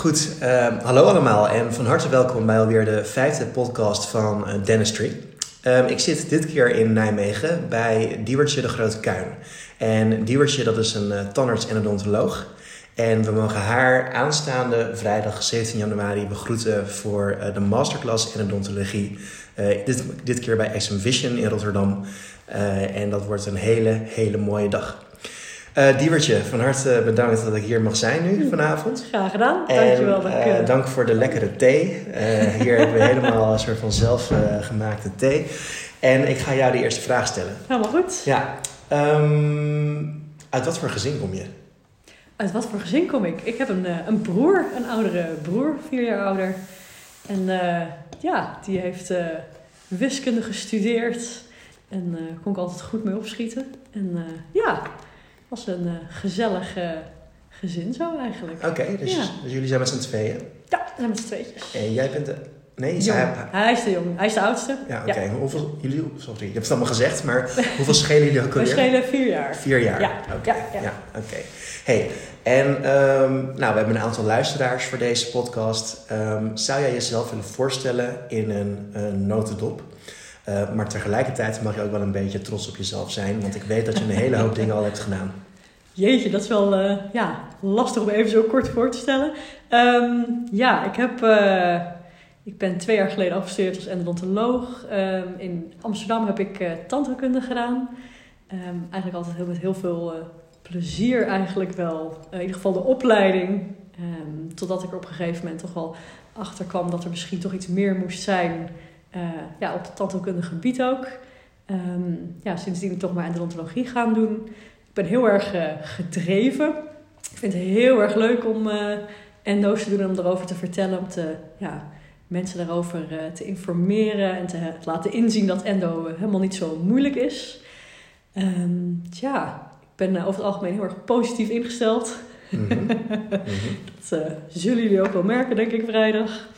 Goed, uh, hallo allemaal en van harte welkom bij alweer de vijfde podcast van uh, Dentistry. Um, ik zit dit keer in Nijmegen bij Diewertje de Grote Kuin. En Diewertje dat is een uh, tandarts en odontoloog. En we mogen haar aanstaande vrijdag 17 januari begroeten voor uh, de masterclass in odontologie. dit, dit keer bij SM Vision in Rotterdam. en dat wordt een hele, hele mooie dag. Uh, Diewertje, van harte bedankt dat ik hier mag zijn nu vanavond. Graag gedaan, dankjewel. En, uh, dank voor de lekkere thee. Uh, hier hebben we helemaal een soort van zelfgemaakte thee. En ik ga jou de eerste vraag stellen. Helemaal goed. Ja. Um, uit wat voor gezin kom je? Uit wat voor gezin kom ik? Ik heb een, een broer, een oudere broer, vier jaar ouder. En ja, die heeft wiskunde gestudeerd. En kon ik altijd goed mee opschieten. En ja was een uh, gezellig uh, gezin zo eigenlijk. Oké, okay, dus, ja. dus, jullie zijn met z'n tweeën? Ja, we zijn met z'n tweetjes. En jij bent de... Nee. Hij, hij is de jong. Hij is de oudste. Ja, oké. Okay. Ja. Hoeveel... Jullie... Sorry, je hebt het allemaal gezegd, maar hoeveel schelen jullie ook alweer? We schelen vier jaar. Vier jaar? Ja. Oké. Okay. Ja, ja. oké. Hey, en um, nou, we hebben een aantal luisteraars voor deze podcast. Um, zou jij jezelf willen voorstellen in een, een notendop? Uh, maar tegelijkertijd mag je ook wel een beetje trots op jezelf zijn. Want ik weet dat je een hele hoop dingen al hebt gedaan. Jeetje, dat is wel uh, ja, lastig om even zo kort voor te stellen. Um, ja, ik, heb, uh, ik ben twee jaar geleden afgestudeerd als endodontoloog. Um, in Amsterdam heb ik uh, tandheelkunde gedaan. Um, eigenlijk altijd heel, met heel veel plezier eigenlijk wel. in ieder geval de opleiding. totdat ik er op een gegeven moment toch wel achter kwam dat er misschien toch iets meer moest zijn... ja, op het tandheelkundige gebied ook. ja, sindsdien toch maar endodontologie gaan doen... Ik ben heel erg uh, gedreven. Ik vind het heel erg leuk om uh, endo's te doen en om erover te vertellen. Om te, ja, mensen daarover te informeren en te laten inzien dat endo helemaal niet zo moeilijk is. Um, tja, ik ben over het algemeen heel erg positief ingesteld. Mm -hmm. mm -hmm. dat zullen jullie ook wel merken, denk ik, vrijdag.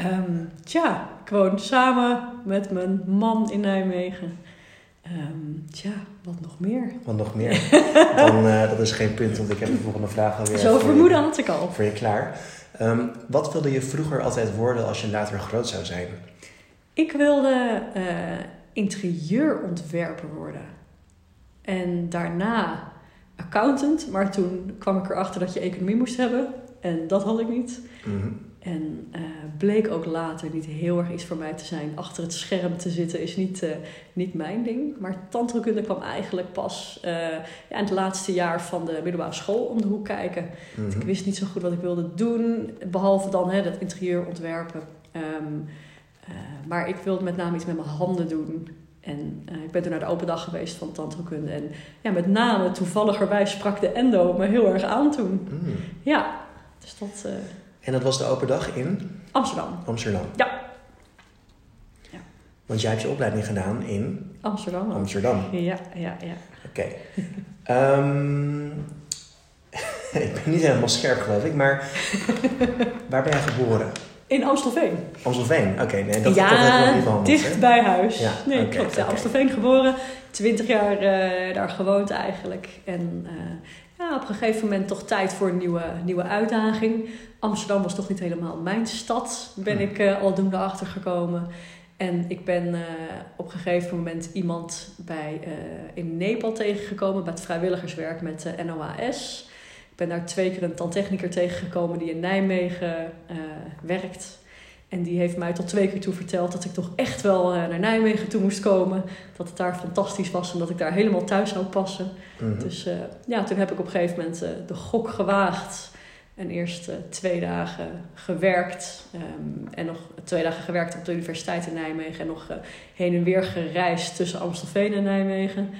Um, tja, woon samen met mijn man in Nijmegen. Um, tja, wat nog meer? Wat nog meer? Dan, uh, dat is geen punt, want ik heb de volgende vraag alweer. Zo vermoeden had ik al. Voor je klaar. Um, wat wilde je vroeger altijd worden als je later groot zou zijn? Ik wilde uh, interieurontwerper worden. En daarna accountant, maar toen kwam ik erachter dat je economie moest hebben. En dat had ik niet. Mm -hmm. En uh, bleek ook later niet heel erg iets voor mij te zijn. Achter het scherm te zitten is niet, uh, niet mijn ding. Maar tandheelkunde kwam eigenlijk pas uh, ja, in het laatste jaar van de middelbare school om de hoek kijken. Mm -hmm. Ik wist niet zo goed wat ik wilde doen, behalve dan hè, dat interieur ontwerpen. Um, maar ik wilde met name iets met mijn handen doen. En ik ben toen naar de open dag geweest van tandheelkunde. En ja, met name toevalligerwijs sprak de endo me heel erg aan toen. Mm. Ja, dus dat... En dat was de open dag in? Amsterdam. Amsterdam. Ja. ja. Want jij hebt je opleiding gedaan in? Amsterdam. Amsterdam. Ja, ja, ja. Oké. Okay. um, ik ben niet helemaal scherp geloof ik, maar waar ben jij geboren? In Amstelveen. Amstelveen, oké. Okay, nee, dat, ja, dat ik niet dicht bij huis. Ja, nee, okay, klopt. Ja, okay. Amstelveen geboren, twintig jaar uh, daar gewoond eigenlijk. En uh, ja, op een gegeven moment toch tijd voor een nieuwe, nieuwe uitdaging. Amsterdam was toch niet helemaal mijn stad, ben ik uh, aldoende achtergekomen. En ik ben uh, op een gegeven moment iemand bij, uh, in Nepal tegengekomen bij het vrijwilligerswerk met uh, NOAS. Ik ben daar twee keer een tandtechniker tegengekomen die in Nijmegen werkt. En die heeft mij tot twee keer toe verteld dat ik toch echt wel naar Nijmegen toe moest komen. Dat het daar fantastisch was en dat ik daar helemaal thuis zou passen. Mm -hmm. Dus ja, toen heb ik op een gegeven moment de gok gewaagd. En eerst uh, twee dagen gewerkt. Um, en nog twee dagen gewerkt op de Universiteit in Nijmegen. En nog heen en weer gereisd tussen Amstelveen en Nijmegen.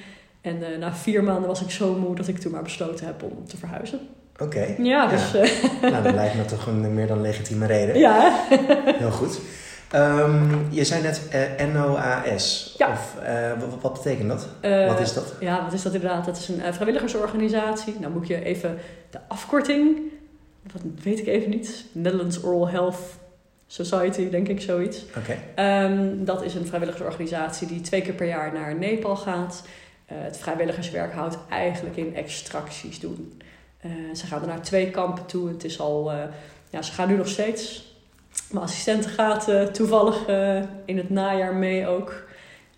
En na vier maanden was ik zo moe dat ik toen maar besloten heb om te verhuizen. Oké. Okay. Ja, dus... Ja. nou, dat lijkt me toch een meer dan legitieme reden. Ja. Heel goed. Um, je zei net NOAS. Ja. Of, wat, wat, betekent dat? wat is dat? Ja, wat is dat inderdaad? Dat is een vrijwilligersorganisatie. Nou moet je even de afkorting dat weet ik even niet. Netherlands Oral Health Society, denk ik, zoiets. Okay. Um, dat is een vrijwilligersorganisatie die twee keer per jaar naar Nepal gaat. Uh, het vrijwilligerswerk houdt eigenlijk in extracties doen. Eh, ze gaan er naar twee kampen toe. Het is al, eh, ja, ze gaan nu nog steeds. Mijn assistente gaat eh, toevallig in het najaar mee ook.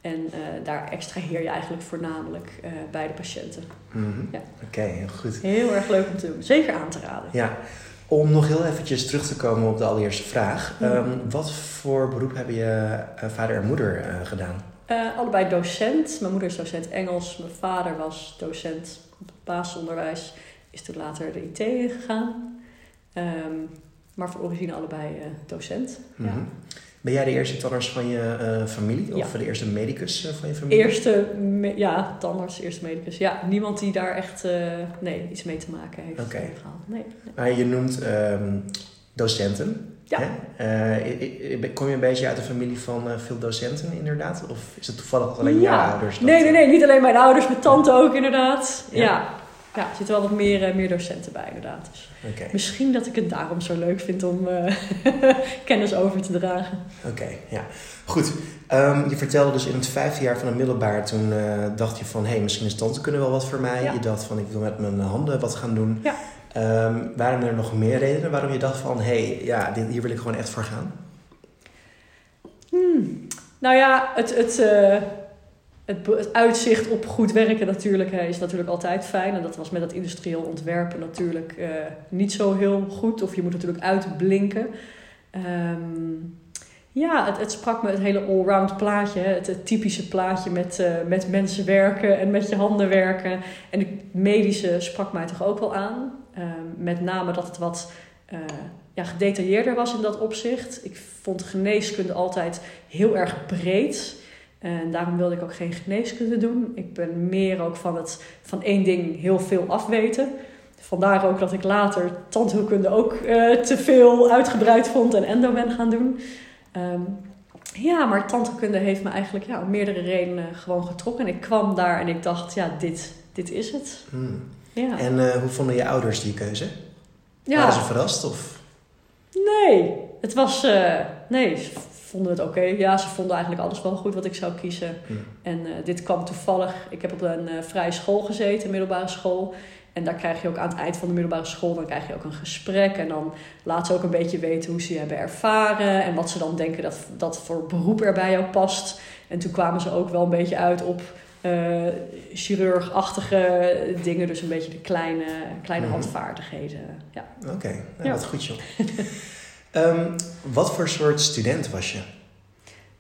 En eh, daar extraheer je eigenlijk voornamelijk bij de patiënten. Mhm. Ja. Oké, heel goed. Heel erg leuk om te doen. Zeker aan te raden. Ja, om nog heel eventjes terug te komen op de allereerste vraag. Mhm. Ehm, wat voor beroep hebben je vader en moeder gedaan? Allebei docent. Mijn moeder is docent Engels. Mijn vader was docent op het basisonderwijs. Is toen later de IT ingegaan. Ehm, maar van origine allebei eh, docent. Ja. Mhm. Ben jij de eerste tandarts van je eh, familie? Ja. Of de eerste medicus eh, van je familie? Eerste, ja, tandarts, eerste medicus. Ja, niemand die daar echt nee, iets mee te maken heeft Oké. Nee, nee. Maar je noemt ehm, docenten. Ja. Kom je een beetje uit een familie van veel docenten inderdaad? Of is het toevallig alleen Ja. jouw ouders? dat, Nee, nee, nee. Niet alleen mijn ouders, mijn tante ook inderdaad. Ja. Ja, ja. er zitten wel wat meer, eh, meer docenten bij inderdaad. Dus misschien dat ik het daarom zo leuk vind om eh, kennis over te dragen. oké, ja. Goed. Ehm, je vertelde dus in het vijfde jaar van het middelbaar, toen eh, dacht je van, hé, hey, misschien is tante kunnen wel wat voor mij. Ja. Je dacht van, ik wil met mijn handen wat gaan doen. Ja. Ehm, waren er nog meer redenen waarom je dacht van, hé, hey, ja, dit, hier wil ik gewoon echt voor gaan? Hmm. Nou ja, het, het, het, uitzicht op goed werken natuurlijk is natuurlijk altijd fijn. En dat was met dat industrieel ontwerpen natuurlijk eh, niet zo heel goed. Of je moet natuurlijk uitblinken. Ehm, ja, het, sprak me het hele allround plaatje. Het, typische plaatje met, eh, met mensen werken en met je handen werken. En het medische sprak mij toch ook wel aan. Ehm, met name dat het wat eh, ja, gedetailleerder was in dat opzicht. Ik vond geneeskunde altijd heel erg breed. En daarom wilde ik ook geen geneeskunde doen. Ik ben meer ook van het van één ding heel veel afweten. Vandaar ook dat ik later tandheelkunde ook eh, te veel uitgebreid vond en endo ben gaan doen. Ehm, ja, maar tandheelkunde heeft me eigenlijk ja, om meerdere redenen gewoon getrokken. En ik kwam daar en ik dacht, ja, dit, dit is het. Hmm. Ja. En eh, hoe vonden je ouders die keuze? ja. Waren ze verrast? Of? Nee, het was. eh, nee, vonden het oké. Ja, ze vonden eigenlijk alles wel goed wat ik zou kiezen. En eh, dit kwam toevallig. Ik heb op een eh, vrije school gezeten, middelbare school. En daar krijg je ook aan het eind van de middelbare school, dan krijg je ook een gesprek. En dan laat ze ook een beetje weten hoe ze je hebben ervaren. En wat ze dan denken dat, dat voor beroep er bij jou past. En toen kwamen ze ook wel een beetje uit op eh chirurgachtige dingen. Dus een beetje de kleine, kleine Mhm. handvaardigheden. Ja. Oké, nou, Ja. wat goed joh. Ehm, wat voor soort student was je?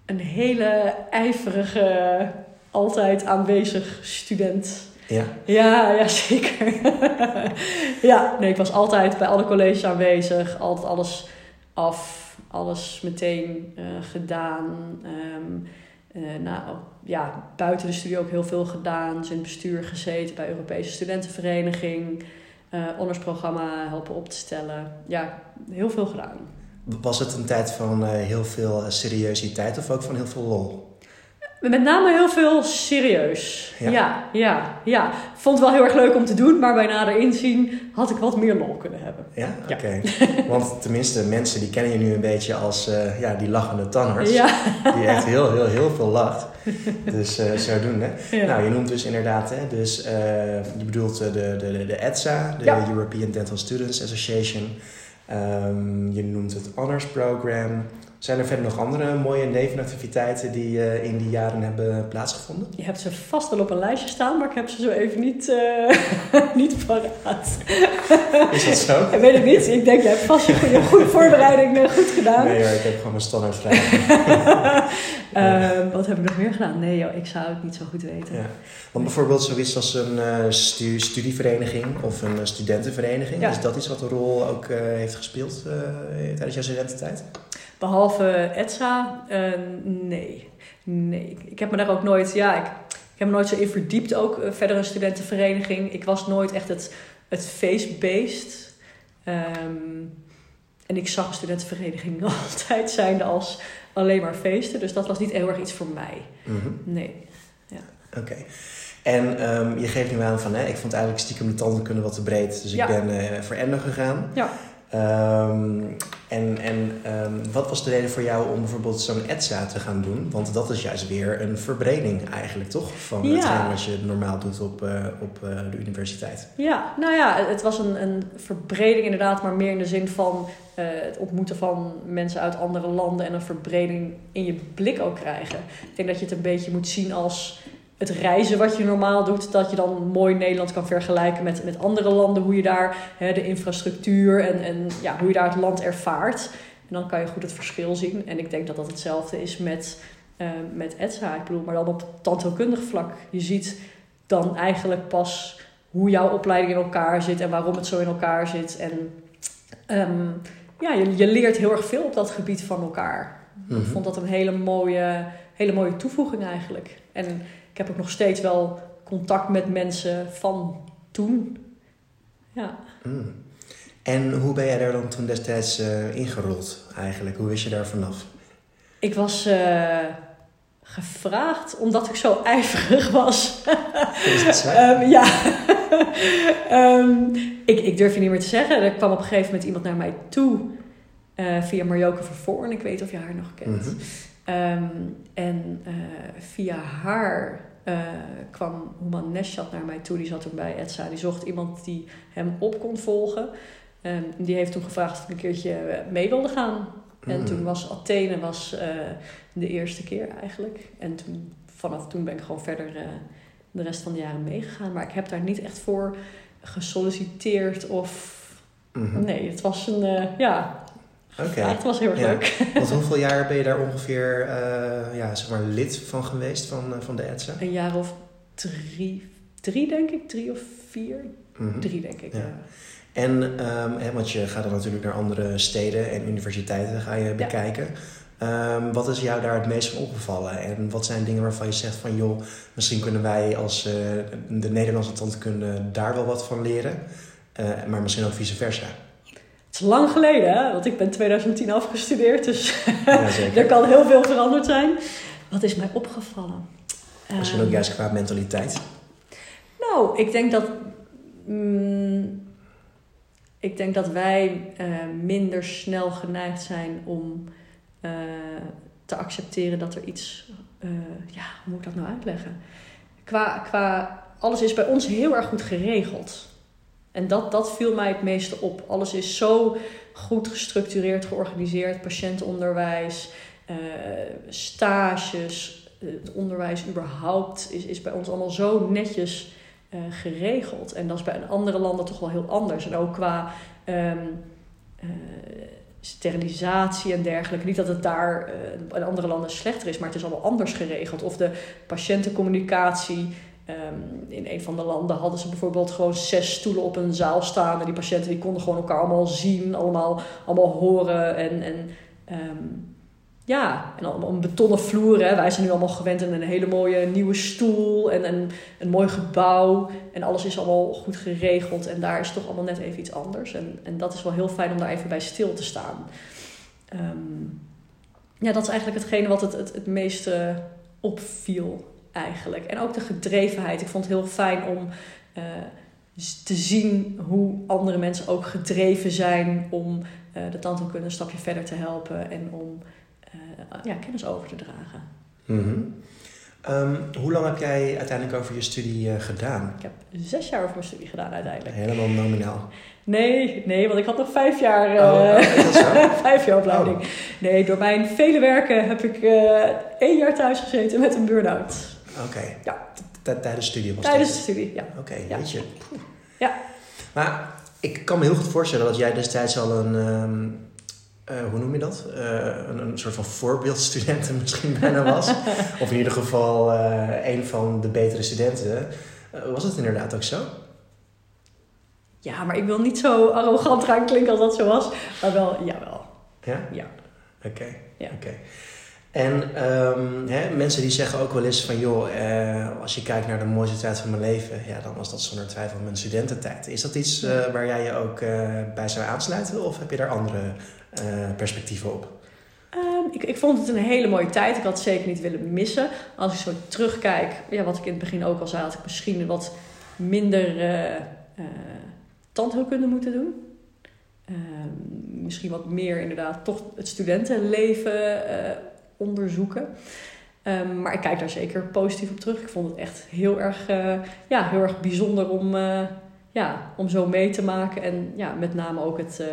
een hele ijverige, altijd aanwezig student. Ja, Ja, ja zeker. ja, nee, ik was altijd bij alle colleges aanwezig, altijd alles af, alles meteen eh, gedaan. Eh, nou, ja, buiten de studie ook heel veel gedaan. Dus in het bestuur gezeten bij Europese Studentenvereniging. eh honorsprogramma helpen op te stellen. Ja, heel veel gedaan. Was het een tijd van eh, heel veel eh, seriositeit of ook van heel veel lol? Met name heel veel serieus. Ja. Ja. ja, ja, Vond het wel heel erg leuk om te doen, maar bij nader inzien had ik wat meer lol kunnen hebben. Ja, Ja. oké. Want tenminste, mensen die kennen je nu een beetje als eh, ja, die lachende tandarts. Ja, Die echt heel, heel, heel veel lacht. Dus eh zodoende. ja. Nou, je noemt dus inderdaad, hè, dus, je bedoelt de, de, de, EDSA, de Ja. European Dental Students Association. Ehm, je noemt het Honors Program. Zijn er verder nog andere mooie nevenactiviteiten die eh, in die jaren hebben plaatsgevonden? je hebt ze vast wel op een lijstje staan, maar ik heb ze zo even niet, eh niet paraat. Is dat zo? Ik weet het niet. Ik denk, je hebt vast je goede, goede voorbereiding eh, goed gedaan. Nee hoor, ik heb gewoon mijn standaard vragen. Wat heb ik nog meer gedaan? Nee joh, ik zou het niet zo goed weten. Ja. Want bijvoorbeeld zoiets als een stu- studievereniging of een studentenvereniging. Ja. Is dat iets wat een rol ook heeft gespeeld tijdens jouw studententijd? Behalve ETSA, eh, nee. Nee, ik, heb me daar ook nooit, ja, ik, ik heb me nooit zo in verdiept. Ook eh, verder een studentenvereniging. Ik was nooit echt het, het feestbeest. Ehm, en ik zag studentenvereniging altijd zijnde als alleen maar feesten. Dus dat was niet heel erg iets voor mij. Mhm. Nee. Oké. En ehm, je geeft nu aan van, hè, ik vond eigenlijk stiekem de tandheelkunde wat te breed. Dus ik Ja. ben eh, voor endo gegaan. Ja. Ehm, en en ehm, wat was de reden voor jou om bijvoorbeeld zo'n ETSA te gaan doen? Want dat is juist weer een verbreding eigenlijk, toch? Van Ja. hetgeen wat je normaal doet op, eh, op eh, de universiteit. Ja, nou ja, het was een, een verbreding inderdaad, maar meer in de zin van eh, het ontmoeten van mensen uit andere landen en een verbreding in je blik ook krijgen. Ik denk dat je het een beetje moet zien als het reizen wat je normaal doet, dat je dan mooi Nederland kan vergelijken met, met andere landen, hoe je daar hè, de infrastructuur en, en ja, hoe je daar het land ervaart. En dan kan je goed het verschil zien. En ik denk dat dat hetzelfde is met, eh, met ETSA. Ik bedoel, maar dan op tandheelkundig vlak. Je ziet dan eigenlijk pas hoe jouw opleiding in elkaar zit en waarom het zo in elkaar zit. En ehm, ja, je, je leert heel erg veel op dat gebied van elkaar. Mhm. Ik vond dat een hele mooie, hele mooie toevoeging eigenlijk. En ik heb ook nog steeds wel contact met mensen van toen. Ja. Mm. En hoe ben jij daar dan toen destijds eh, ingerold eigenlijk? Hoe wist je daar vanaf? Ik was eh, gevraagd omdat ik zo ijverig was. Is het zo? Ehm, ja. Ehm, ik, ik durf je niet meer te zeggen. Er kwam op een gegeven moment iemand naar mij toe. eh, via Marjoke Vervoorn. Ik weet of je haar nog kent. Mhm. Ehm, en eh, via haar eh, kwam Human Neshat naar mij toe. Die zat toen bij ETSA. Die zocht iemand die hem op kon volgen. Ehm, die heeft toen gevraagd of ik een keertje eh, mee wilde gaan. En Mm. toen was Athene was, de eerste keer eigenlijk. En toen, vanaf toen ben ik gewoon verder de rest van de jaren meegegaan. Maar ik heb daar niet echt voor gesolliciteerd of... Mhm. Nee, het was een... ja, Oké. ja, het was heel erg Ja. leuk. Want hoeveel jaar ben je daar ongeveer eh, ja, zeg maar lid van geweest van, eh, van de ETSA? Een jaar of drie, drie denk ik. Drie of vier. Mhm. Drie denk ik, Ja. ja. En, ehm, hè, want je gaat dan natuurlijk naar andere steden en universiteiten ga je bekijken. Ehm, wat is jou daar het meest van opgevallen? En wat zijn dingen waarvan je zegt van joh, misschien kunnen wij als eh, de Nederlandse tandkunde daar wel wat van leren. Maar misschien ook vice versa. Het is lang geleden, hè? Want ik ben 2010 afgestudeerd. Dus Ja, er kan heel veel veranderd zijn. Wat is mij opgevallen? Misschien ook Ehm, juist qua mentaliteit. Nou, ik denk dat. mm, ik denk dat wij eh, minder snel geneigd zijn om eh, te accepteren dat er iets. eh, ja, hoe moet ik dat nou uitleggen? Qua, qua. Alles is bij ons heel erg goed geregeld. En dat, dat viel mij het meeste op. Alles is zo goed gestructureerd, georganiseerd. Patiëntenonderwijs, eh, stages, het onderwijs überhaupt is, is bij ons allemaal zo netjes eh, geregeld. En dat is bij andere landen toch wel heel anders. En ook qua ehm, eh, sterilisatie en dergelijke. Niet dat het daar in andere landen slechter is, maar het is allemaal anders geregeld. Of de patiëntencommunicatie. Ehm, in een van de landen hadden ze bijvoorbeeld gewoon zes stoelen op een zaal staan. En die patiënten die konden gewoon elkaar allemaal zien, allemaal, allemaal horen. En, en ehm, ja, en allemaal een betonnen vloer. Hè. Wij zijn nu allemaal gewend aan een hele mooie nieuwe stoel en een, een mooi gebouw. En alles is allemaal goed geregeld. En daar is toch allemaal net even iets anders. En, en dat is wel heel fijn om daar even bij stil te staan. Ehm, ja, dat is eigenlijk hetgene wat het, het, het meeste opviel eigenlijk. En ook de gedrevenheid. Ik vond het heel fijn om eh, te zien hoe andere mensen ook gedreven zijn om eh, de tandheelkunde een stapje verder te helpen en om eh, ja, kennis over te dragen. Mhm. Ehm, hoe lang heb jij uiteindelijk over je studie gedaan? Ik heb zes jaar over mijn studie gedaan uiteindelijk. Helemaal nominaal. Nee, nee, want ik had nog vijf jaar, Oh, zo? vijf jaar opleiding. Nee, door mijn vele werken heb ik één jaar thuis gezeten met een burn-out. Oké. Ja. Tijdens studie was Tijdens dat? de studie, ja. Oké, Ja. weet je. Ja. Maar ik kan me heel goed voorstellen dat jij destijds al een, ehm, eh, hoe noem je dat? Eh, een, een soort van voorbeeldstudent misschien bijna was. of in ieder geval eh, een van de betere studenten. Was het inderdaad ook zo? Ja, maar ik wil niet zo arrogant gaan klinken als dat zo was. Maar wel, jawel. Ja? Ja. Oké. Ja. oké. En ehm, hè, mensen die zeggen ook wel eens van... joh, eh, als je kijkt naar de mooiste tijd van mijn leven... ja, dan was dat zonder twijfel mijn studententijd. Is dat iets eh, waar jij je ook eh, bij zou aansluiten? Of heb je daar andere perspectieven op? Ehm, ik, ik vond het een hele mooie tijd. Ik had het zeker niet willen missen. Als ik zo terugkijk, ja, wat ik in het begin ook al zei, had ik misschien wat minder tandheelkunde moeten doen. ehm, misschien wat meer inderdaad toch het studentenleven onderzoeken. Ehm, maar ik kijk daar zeker positief op terug. Ik vond het echt heel erg, eh, ja, heel erg bijzonder om, eh, ja, om zo mee te maken. En ja, met name ook het, eh,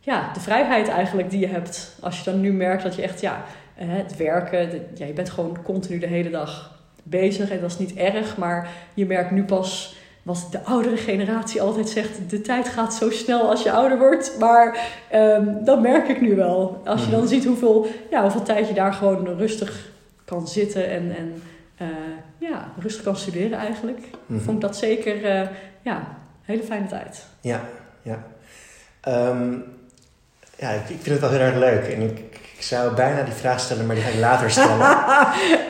ja, de vrijheid eigenlijk die je hebt. Als je dan nu merkt dat je echt, ja, het werken, de- je bent gewoon continu de hele dag bezig. En dat is niet erg, maar je merkt nu pas wat de oudere generatie altijd zegt. De tijd gaat zo snel als je ouder wordt. Maar ehm, dat merk ik nu wel. Als je dan Mhm. ziet hoeveel, ja, hoeveel tijd je daar gewoon rustig kan zitten en, en eh, ja, rustig kan studeren eigenlijk. Mhm. Vond ik dat zeker eh, ja, een hele fijne tijd. Ja, ja. Ehm, ja, ik, vind het wel heel erg leuk. En ik, ik zou bijna die vraag stellen, maar die ga ik later stellen.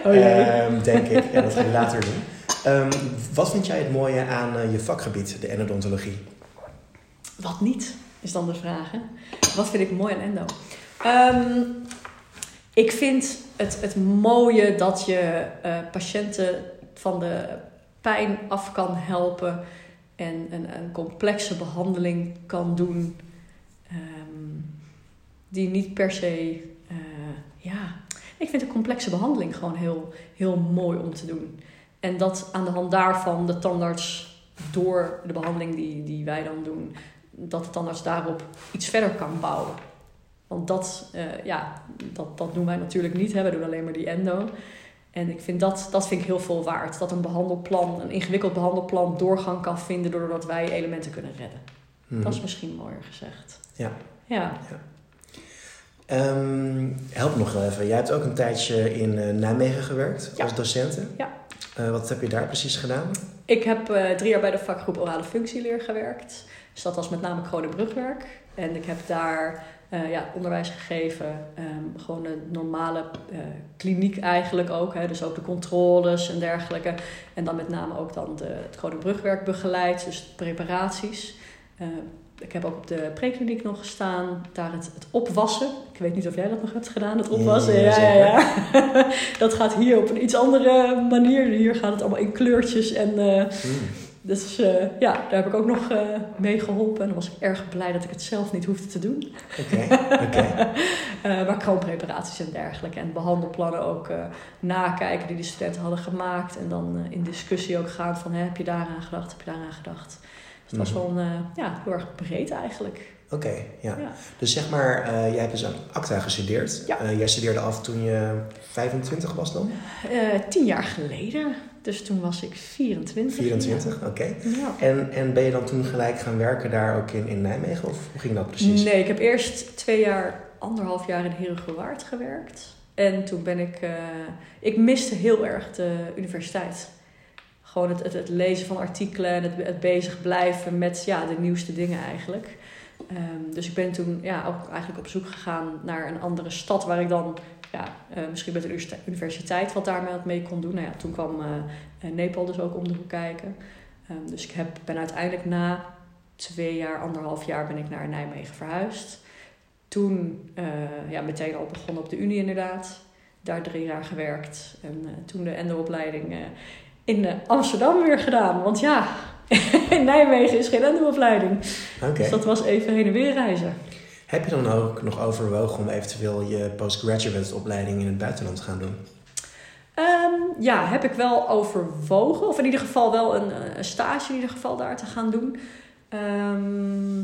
oh. Ehm, denk ik. Ja, dat ga ik later doen. Ehm, wat vind jij het mooie aan eh, je vakgebied, de endodontologie? Wat niet, is dan de vraag. Wat vind ik mooi aan endo? Ehm, ik vind het, het mooie dat je eh, patiënten van de pijn af kan helpen en een, een complexe behandeling kan doen ehm, die niet per se, eh, ja, ik vind een complexe behandeling gewoon heel, heel mooi om te doen. En dat aan de hand daarvan de tandarts door de behandeling die, die wij dan doen, dat de tandarts daarop iets verder kan bouwen. Want dat, eh, ja, dat, dat doen wij natuurlijk niet. Hè. We doen alleen maar die endo. En ik vind dat, dat vind ik heel veel waard. Dat een behandelplan, een ingewikkeld behandelplan, doorgang kan vinden doordat wij elementen kunnen redden. Mhm. Dat is misschien mooier gezegd. Ja. Ja. Ehm, help nog even. Jij hebt ook een tijdje in eh, Nijmegen gewerkt Ja. als docenten. Ja. Eh, wat heb je daar precies gedaan? Ik heb eh, drie jaar bij de vakgroep orale functieleer gewerkt. Dus dat was met name brugwerk. En ik heb daar eh, ja, onderwijs gegeven. ehm, gewoon een normale kliniek eigenlijk ook. Hè, dus ook de controles en dergelijke. En dan met name ook dan de, het brugwerk begeleid. Dus preparaties. Ik heb ook op de prekliniek nog gestaan. Daar het, het opwassen. Ik weet niet of jij dat nog hebt gedaan, het opwassen. Ja, Ja, ja, ja. dat gaat hier op een iets andere manier. Hier gaat het allemaal in kleurtjes en... eh, Hmm. dus eh, ja, daar heb ik ook nog eh, mee geholpen. En dan was ik erg blij dat ik het zelf niet hoefde te doen. Oké, oké. Maar kroonpreparaties en dergelijke. En behandelplannen ook nakijken die de studenten hadden gemaakt. En dan in discussie ook gaan van heb je daaraan gedacht, heb je daaraan gedacht. Het was Mhm. wel een, eh, ja, heel erg breed eigenlijk. Oké, ja. Ja. Dus zeg maar, eh, jij hebt dus aan ACTA gestudeerd. Ja. Eh, jij studeerde af toen je 25 was dan? Tien jaar geleden. Dus toen was ik 24. 24, oké. Ja. En, en ben je dan toen gelijk gaan werken daar ook in, in Nijmegen? Of hoe ging dat precies? Nee, ik heb eerst twee jaar, anderhalf jaar in Herengewaard gewerkt. En toen ben ik... ik miste heel erg de universiteit. Gewoon het, het, het lezen van artikelen en het, het bezig blijven met ja, de nieuwste dingen eigenlijk. Ehm, dus ik ben toen ja, ook eigenlijk op zoek gegaan naar een andere stad waar ik dan ja, eh, misschien met de universite- universiteit wat daarmee mee kon doen. Nou ja, toen kwam eh, eh, Nepal dus ook om de hoek kijken. Ehm, dus ik heb, ben uiteindelijk na twee jaar, anderhalf jaar ben ik naar Nijmegen verhuisd. Toen ja, meteen al begonnen op de Unie inderdaad. Daar drie jaar gewerkt. En toen de endo-opleiding eh, in eh, Amsterdam weer gedaan. Want ja, in Nijmegen is geen endo-opleiding. Oké. Dus dat was even heen en weer reizen. Heb je dan ook nog overwogen om eventueel je postgraduate opleiding in het buitenland te gaan doen? Ehm, ja, heb ik wel overwogen. Of in ieder geval wel een, eh, een stage in ieder geval daar te gaan doen. Ehm,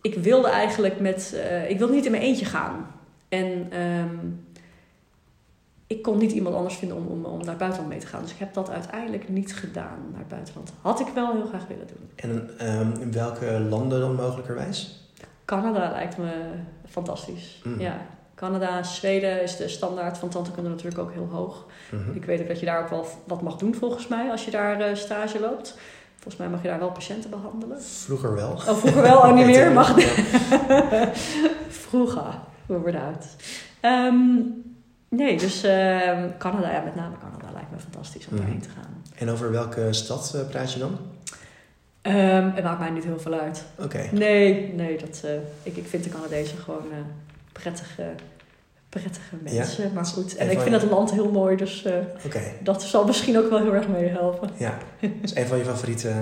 ik wilde eigenlijk met... eh, ik wilde niet in mijn eentje gaan. En ehm, ik kon niet iemand anders vinden om, om, om naar het buitenland mee te gaan. Dus ik heb dat uiteindelijk niet gedaan naar het buitenland. Had ik wel heel graag willen doen. En ehm, in welke landen dan mogelijkerwijs? Canada lijkt me fantastisch. Mm. Ja, Canada, Zweden is de standaard van tandheelkunde natuurlijk ook heel hoog. Mhm. Ik weet ook dat je daar ook wel wat mag doen volgens mij als je daar eh, stage loopt. Volgens mij mag je daar wel patiënten behandelen. Vroeger wel. Oh, vroeger wel, oh niet meer. Mag. Vroeger, we worden oud. Ehm, nee, dus ehm, Canada, ja, met name Canada lijkt me fantastisch om Mhm. daarheen te gaan. En over welke stad eh, praat je dan? Ehm, het maakt mij niet heel veel uit. Oké. Nee, nee, dat, eh, ik, ik vind de Canadezen gewoon eh, prettige, prettige mensen. Maar goed, en ik vind je- het land heel mooi, dus dat zal misschien ook wel heel erg meehelpen. ja. Dat is een van je favoriete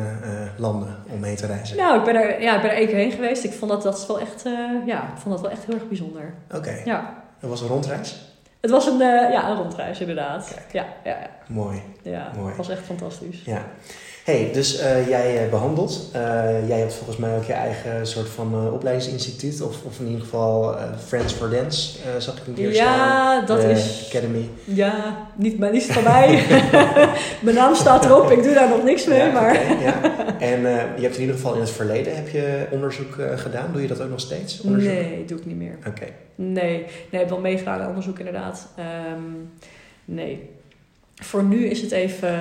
landen om heen te reizen. Nou, ik ben er, ja, ik ben er één keer heen geweest. Ik vond dat, dat is wel echt, ja, ik vond dat wel echt heel erg bijzonder. Oké, Ja. dat was een rondreis? Het was een, eh, ja, een rondreis, inderdaad. Kijk. Ja, ja, ja. Mooi. ja. Mooi. het was echt fantastisch. Ja. Hey, dus eh, jij eh, behandelt. Eh, jij hebt volgens mij ook je eigen soort van opleidingsinstituut. Of, of in ieder geval Friends for Dance, zag ik een keer staan. Ja, dat is... Academy. Ja, niet, maar niet van mij. Mijn naam staat erop, ik doe daar nog niks mee, Ja, maar... ja. En je hebt in ieder geval in het verleden heb je onderzoek gedaan. Doe je dat ook nog steeds? Onderzoek? Nee, doe ik niet meer. Oké. Nee, nee, ik heb wel meegedaan aan onderzoek inderdaad. Ehm, nee. Voor nu is het even...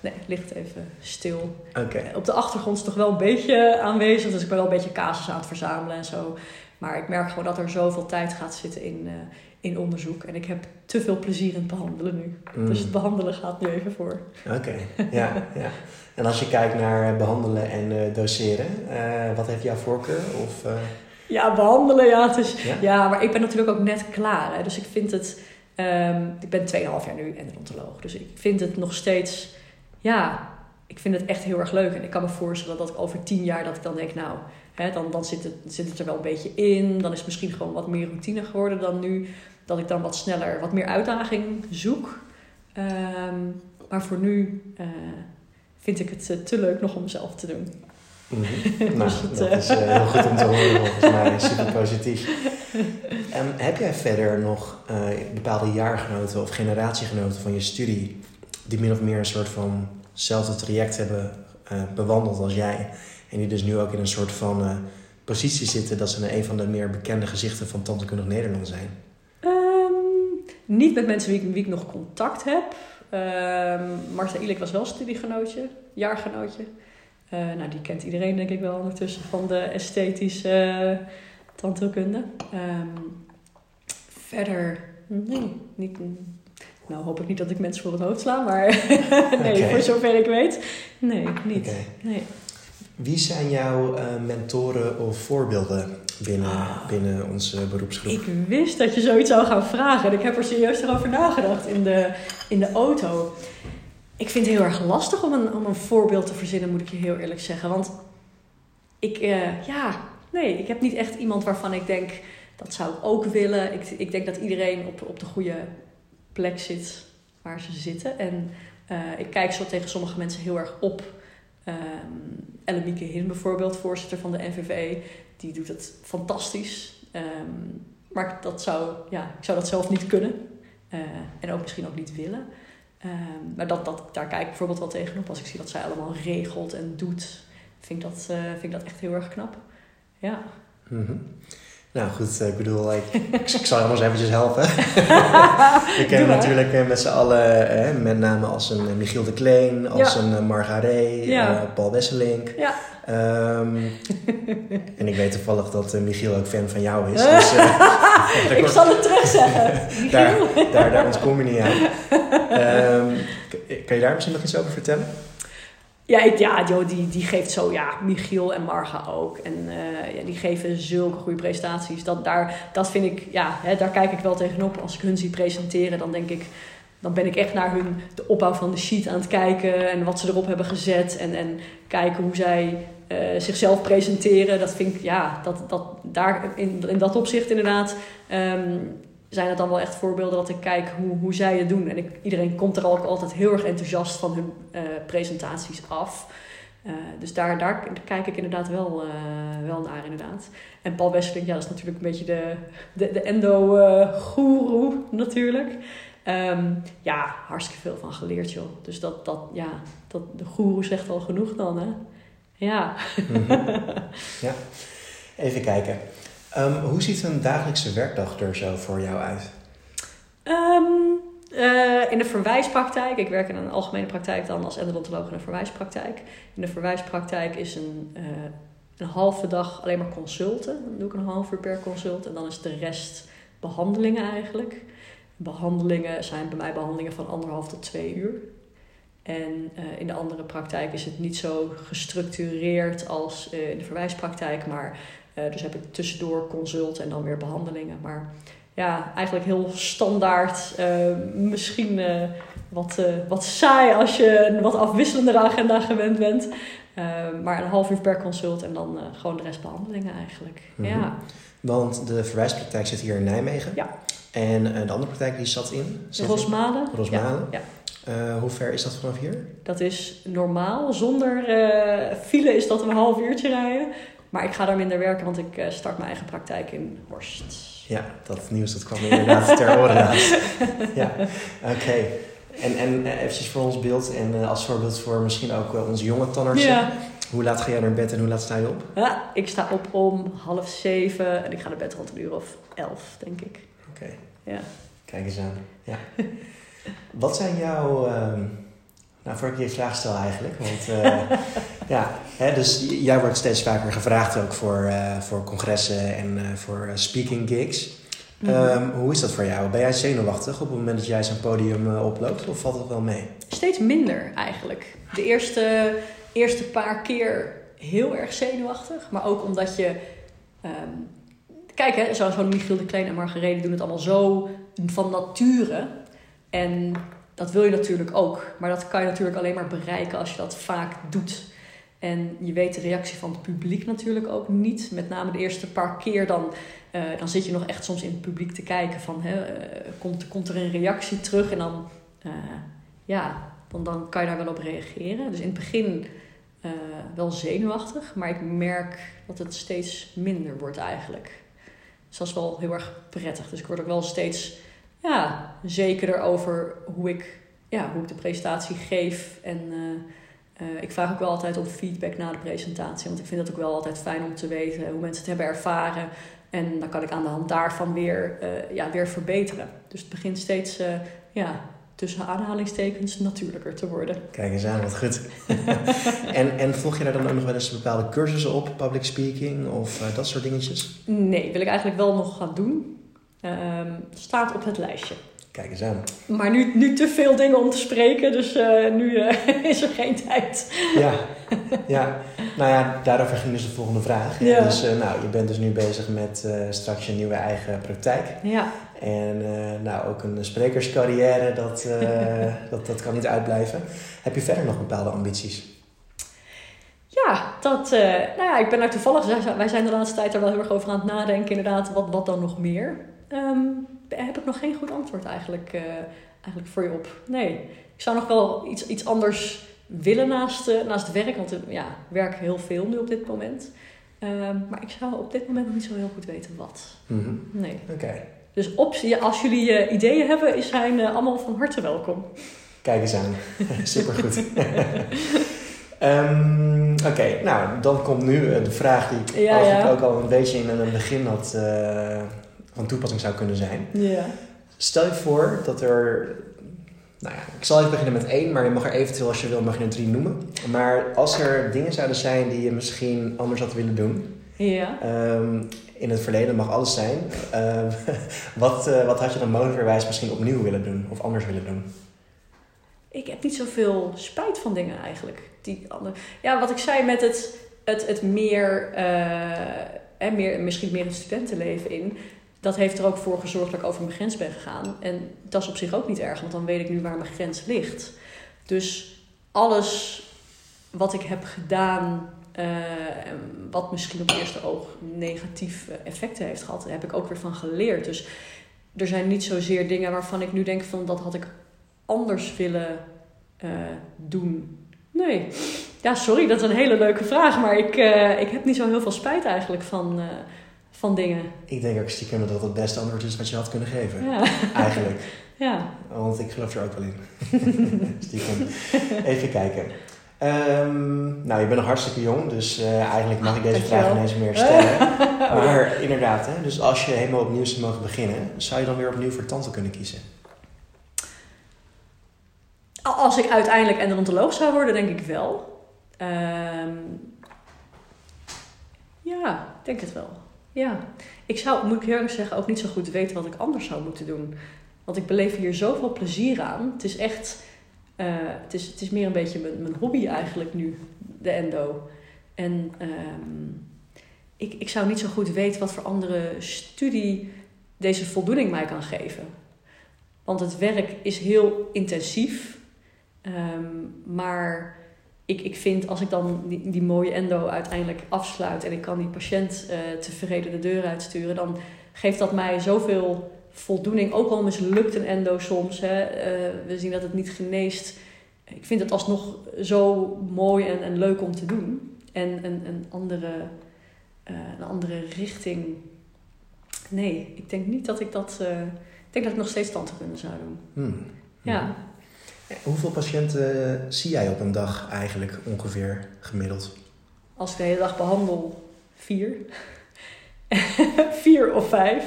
Nee, ligt even stil. Oké. Op de achtergrond is het toch wel een beetje aanwezig. Dus ik ben wel een beetje casus aan het verzamelen en zo. Maar ik merk gewoon dat er zoveel tijd gaat zitten in, eh, in onderzoek. En ik heb te veel plezier in het behandelen nu. Mm. Dus het behandelen gaat nu even voor. Oké, ja, ja. En als je kijkt naar eh, behandelen en eh, doseren, eh, wat heeft jouw voorkeur? Of, eh, Ja, behandelen, ja. Het is, ja? ja, maar ik ben natuurlijk ook net klaar. Hè. Dus ik vind het... ehm, ik ben 2,5 jaar nu endodontoloog. Dus ik vind het nog steeds... Ja, ik vind het echt heel erg leuk. En ik kan me voorstellen dat ik over 10 jaar dat ik dan denk... Nou, hè, dan, dan zit, het, zit het er wel een beetje in. Dan is het misschien gewoon wat meer routine geworden dan nu. Dat ik dan wat sneller, wat meer uitdaging zoek. Ehm, maar voor nu eh, vind ik het eh, te leuk nog om zelf te doen. Mhm. Nou, het, dat is eh, heel goed om te horen volgens mij. Super positief. En heb jij verder nog bepaalde jaargenoten of generatiegenoten van je studie... die min of meer een soort van hetzelfde traject hebben eh, bewandeld als jij... en die dus nu ook in een soort van eh, positie zitten... dat ze een van de meer bekende gezichten van tandheelkundig Nederland zijn? Ehm, niet met mensen wie ik, wie ik nog contact heb. Ehm Marta Ilik was wel studiegenootje, jaargenootje. Eh, nou, die kent iedereen denk ik wel ondertussen van de esthetische uh, tandheelkunde. Ehm, verder, nee, niet... Nou, hoop ik niet dat ik mensen voor het hoofd sla, maar nee, voor zover ik weet, nee, niet. Nee. Wie zijn jouw eh, mentoren of voorbeelden binnen, Ah. binnen onze beroepsgroep? Ik wist dat je zoiets zou gaan vragen. En ik heb er serieus over nagedacht in de, in de auto. Ik vind het heel erg lastig om een, om een voorbeeld te verzinnen, moet ik je heel eerlijk zeggen. Want ik, eh, ja, nee, ik heb niet echt iemand waarvan ik denk, dat zou ik ook willen. Ik, ik denk dat iedereen op, op de goede plek zit waar ze zitten. En eh, ik kijk zo tegen sommige mensen heel erg op. Um, Ellemieke Hin bijvoorbeeld, voorzitter van de NVV, die doet het fantastisch. Um, maar dat zou, ja, ik zou dat zelf niet kunnen. Uh, en ook misschien ook niet willen. Um, maar dat, dat, daar kijk ik bijvoorbeeld wel tegenop. Als ik zie dat zij allemaal regelt en doet, vind ik dat, uh, vind ik dat echt heel erg knap. Ja. -hmm. Nou goed, ik bedoel, ik, ik zal je anders eventjes helpen. We kennen natuurlijk eh, met z'n allen, eh, met name als een Michiel de Kleen, als Ja. een Margaret, Ja. uh, Paul Wesselink. Ja. Um, en ik weet toevallig dat uh, Michiel ook fan van jou is. Dus, uh, ik zal het terug zeggen. daar, daar, daar ontkom je niet aan. Um, kan je daar misschien nog iets over vertellen? Ja, ja die, die geeft zo, ja, Michiel en Marga ook. En uh, ja, die geven zulke goede presentaties. Dat, daar, dat vind ik, ja, hè, daar kijk ik wel tegenop. Als ik hun zie presenteren, dan denk ik, dan ben ik echt naar hun, de opbouw van de sheet aan het kijken. En wat ze erop hebben gezet. En, en kijken hoe zij uh, zichzelf presenteren. Dat vind ik, ja, dat, dat, daar, in, in dat opzicht inderdaad. Um, zijn het dan wel echt voorbeelden dat ik kijk hoe, hoe zij het doen. En ik, iedereen komt er ook altijd heel erg enthousiast van hun uh, presentaties af. Uh, dus daar, daar kijk ik inderdaad wel, uh, wel naar inderdaad. En Paul Wesseling, ja, dat is natuurlijk een beetje de, de, de endo-goeroe natuurlijk. Um, ja, hartstikke veel van geleerd joh. Dus dat, dat ja, dat, de goeroe zegt al genoeg dan hè. Ja. Mm -hmm. ja. Even kijken. Um, hoe ziet een dagelijkse werkdag er zo voor jou uit? Um, uh, in de verwijspraktijk, ik werk in een algemene praktijk dan als endodontoloog in een verwijspraktijk. In de verwijspraktijk is een, uh, een halve dag alleen maar consulten. Dan doe ik een half uur per consult en dan is de rest behandelingen eigenlijk. Behandelingen zijn bij mij behandelingen van anderhalf tot twee uur. En uh, in de andere praktijk is het niet zo gestructureerd als in de verwijspraktijk, maar uh, dus heb ik tussendoor consult en dan weer behandelingen. Maar ja, eigenlijk heel standaard. eh, misschien eh, wat, eh, wat saai als je een wat afwisselendere agenda gewend bent. Eh, maar een half uur per consult en dan eh, gewoon de rest behandelingen eigenlijk. Mhm. Ja. Want de verwijspraktijk zit hier in Nijmegen. Ja. En eh, de andere praktijk die zat in? Zat Rosmalen. Rosmalen. Ja, ja. Eh, hoe ver is dat vanaf hier? Dat is normaal. Zonder eh, file is dat een half uurtje rijden. Maar ik ga daar minder werken, want ik eh, start mijn eigen praktijk in Horst. Ja, dat nieuws dat kwam inderdaad ter oren. Ja, oké. En, en eh, eventjes voor ons beeld en eh, als voorbeeld voor misschien ook onze jonge. Ja. Hoe laat ga jij naar bed en hoe laat sta je op? Ja, ik sta op om half zeven en ik ga naar bed rond een uur of elf, denk ik. Oké, Ja. kijk eens aan. Ja. Wat zijn jouw... ehm, nou, voor ik je vraag stel eigenlijk. Want eh, ja, hè, dus jij wordt steeds vaker gevraagd ook voor, eh, voor congressen en eh, voor speaking gigs. Mhm. Ehm, hoe is dat voor jou? Ben jij zenuwachtig op het moment dat jij zo'n podium oploopt? Of valt het wel mee? Steeds minder eigenlijk. De eerste, eerste paar keer heel erg zenuwachtig. Maar ook omdat je... ehm, kijk, hè, zo- zo'n Michiel de Klein en Margarethe doen het allemaal zo van nature. En dat wil je natuurlijk ook. Maar dat kan je natuurlijk alleen maar bereiken als je dat vaak doet. En je weet de reactie van het publiek natuurlijk ook niet. Met name de eerste paar keer dan, eh, dan zit je nog echt soms in het publiek te kijken van... Hè, eh, komt, komt er een reactie terug en dan... eh, ja, dan, dan kan je daar wel op reageren. Dus in het begin wel zenuwachtig, maar ik merk dat het steeds minder wordt eigenlijk. Dus dat is wel heel erg prettig. Dus ik word ook wel steeds ja, zekerder over hoe ik, ja, hoe ik de presentatie geef. En eh, eh, ik vraag ook wel altijd om feedback na de presentatie, want ik vind het ook wel altijd fijn om te weten hoe mensen het hebben ervaren. En dan kan ik aan de hand daarvan weer, eh, ja, weer verbeteren. Dus het begint steeds ja, tussen aanhalingstekens natuurlijker te worden. Kijk eens aan, wat goed. en, en volg je daar dan ook nog wel eens bepaalde cursussen op? Public speaking of dat soort dingetjes? Nee, wil ik eigenlijk wel nog gaan doen. Ehm, staat op het lijstje. Kijk eens aan. Maar nu, nu te veel dingen om te spreken, dus eh, nu eh, is er geen tijd. Ja, ja. Nou ja, daarover ging dus de volgende vraag. Ja. Dus eh, nou, je bent dus nu bezig met straks je nieuwe eigen praktijk. Ja, En nou, ook een sprekerscarrière, dat, dat, dat kan niet uitblijven. Heb je verder nog bepaalde ambities? ja dat, nou ja, ik ben daar toevallig, wij zijn de laatste tijd er wel heel erg over aan het nadenken, inderdaad, wat, wat dan nog meer. Ehm, heb ik nog geen goed antwoord eigenlijk, eh, eigenlijk voor je op. Nee, ik zou nog wel iets, iets anders willen naast, eh, naast werk, want eh, ja, ik werk heel veel nu op dit moment. Ehm, maar ik zou op dit moment nog niet zo heel goed weten wat. Mhm. Nee. Oké, Dus optie, als jullie ideeën hebben, zijn allemaal van harte welkom. kijk eens aan. Supergoed. Ehm Oké, nou, dan komt nu de vraag die ik Ja, eigenlijk ja. ook al een beetje in het begin had, eh, van toepassing zou kunnen zijn. Ja. Stel je voor dat er. Nou ja, ik zal even beginnen met één, maar je mag er eventueel als je wil, mag je er drie noemen. Maar als er dingen zouden zijn die je misschien anders had willen doen, Ja. ehm, in het verleden mag alles zijn. ehm, wat, eh, wat had je dan mogelijkerwijs misschien opnieuw willen doen of anders willen doen? Ik heb niet zoveel spijt van dingen eigenlijk. Die ander... Ja, wat ik zei met het, het, het meer, eh, hè, meer, misschien meer het studentenleven in. Dat heeft er ook voor gezorgd dat ik over mijn grens ben gegaan. En dat is op zich ook niet erg, want dan weet ik nu waar mijn grens ligt. Dus alles wat ik heb gedaan, eh, wat misschien op eerste oog negatieve effecten heeft gehad, heb ik ook weer van geleerd. Dus er zijn niet zozeer dingen waarvan ik nu denk van dat had ik anders willen eh, doen. Nee. Ja, sorry, dat is een hele leuke vraag, maar ik, eh, ik heb niet zo heel veel spijt eigenlijk van, van dingen. Ik denk ook stiekem dat dat het beste antwoord is wat je had kunnen geven. Ja, Eigenlijk. ja. Want ik geloof er ook wel in. stiekem. Even kijken. Ehm, nou, je bent nog hartstikke jong, dus eh, eigenlijk mag ik deze Dankjewel. vraag ineens meer stellen. Maar inderdaad, hè, dus als je helemaal opnieuw zou mogen beginnen, zou je dan weer opnieuw voor tante kunnen kiezen? Als ik uiteindelijk endodontoloog zou worden, denk ik wel. Ehm, ja, ik denk het wel. Ja. Ik zou, moet ik eerlijk zeggen, ook niet zo goed weten wat ik anders zou moeten doen. Want ik beleef hier zoveel plezier aan. Het is echt, eh, het, is, het is meer een beetje mijn, mijn hobby eigenlijk nu, de endo. En ehm, ik, ik zou niet zo goed weten wat voor andere studie deze voldoening mij kan geven. Want het werk is heel intensief. Ehm, maar ik, ik vind als ik dan die, die mooie endo uiteindelijk afsluit en ik kan die patiënt uh, tevreden de deur uitsturen, dan geeft dat mij zoveel voldoening. Ook al mislukt een endo soms. Hè. Uh, we zien dat het niet geneest. Ik vind het alsnog zo mooi en, en leuk om te doen. En een, een, andere, uh, een andere richting. Nee, ik denk niet dat ik dat. Ik denk dat ik nog steeds tandheelkunde zou doen. Hmm. Ja. Hoeveel patiënten zie jij op een dag eigenlijk ongeveer gemiddeld? Als ik de hele dag behandel, vier. vier of vijf.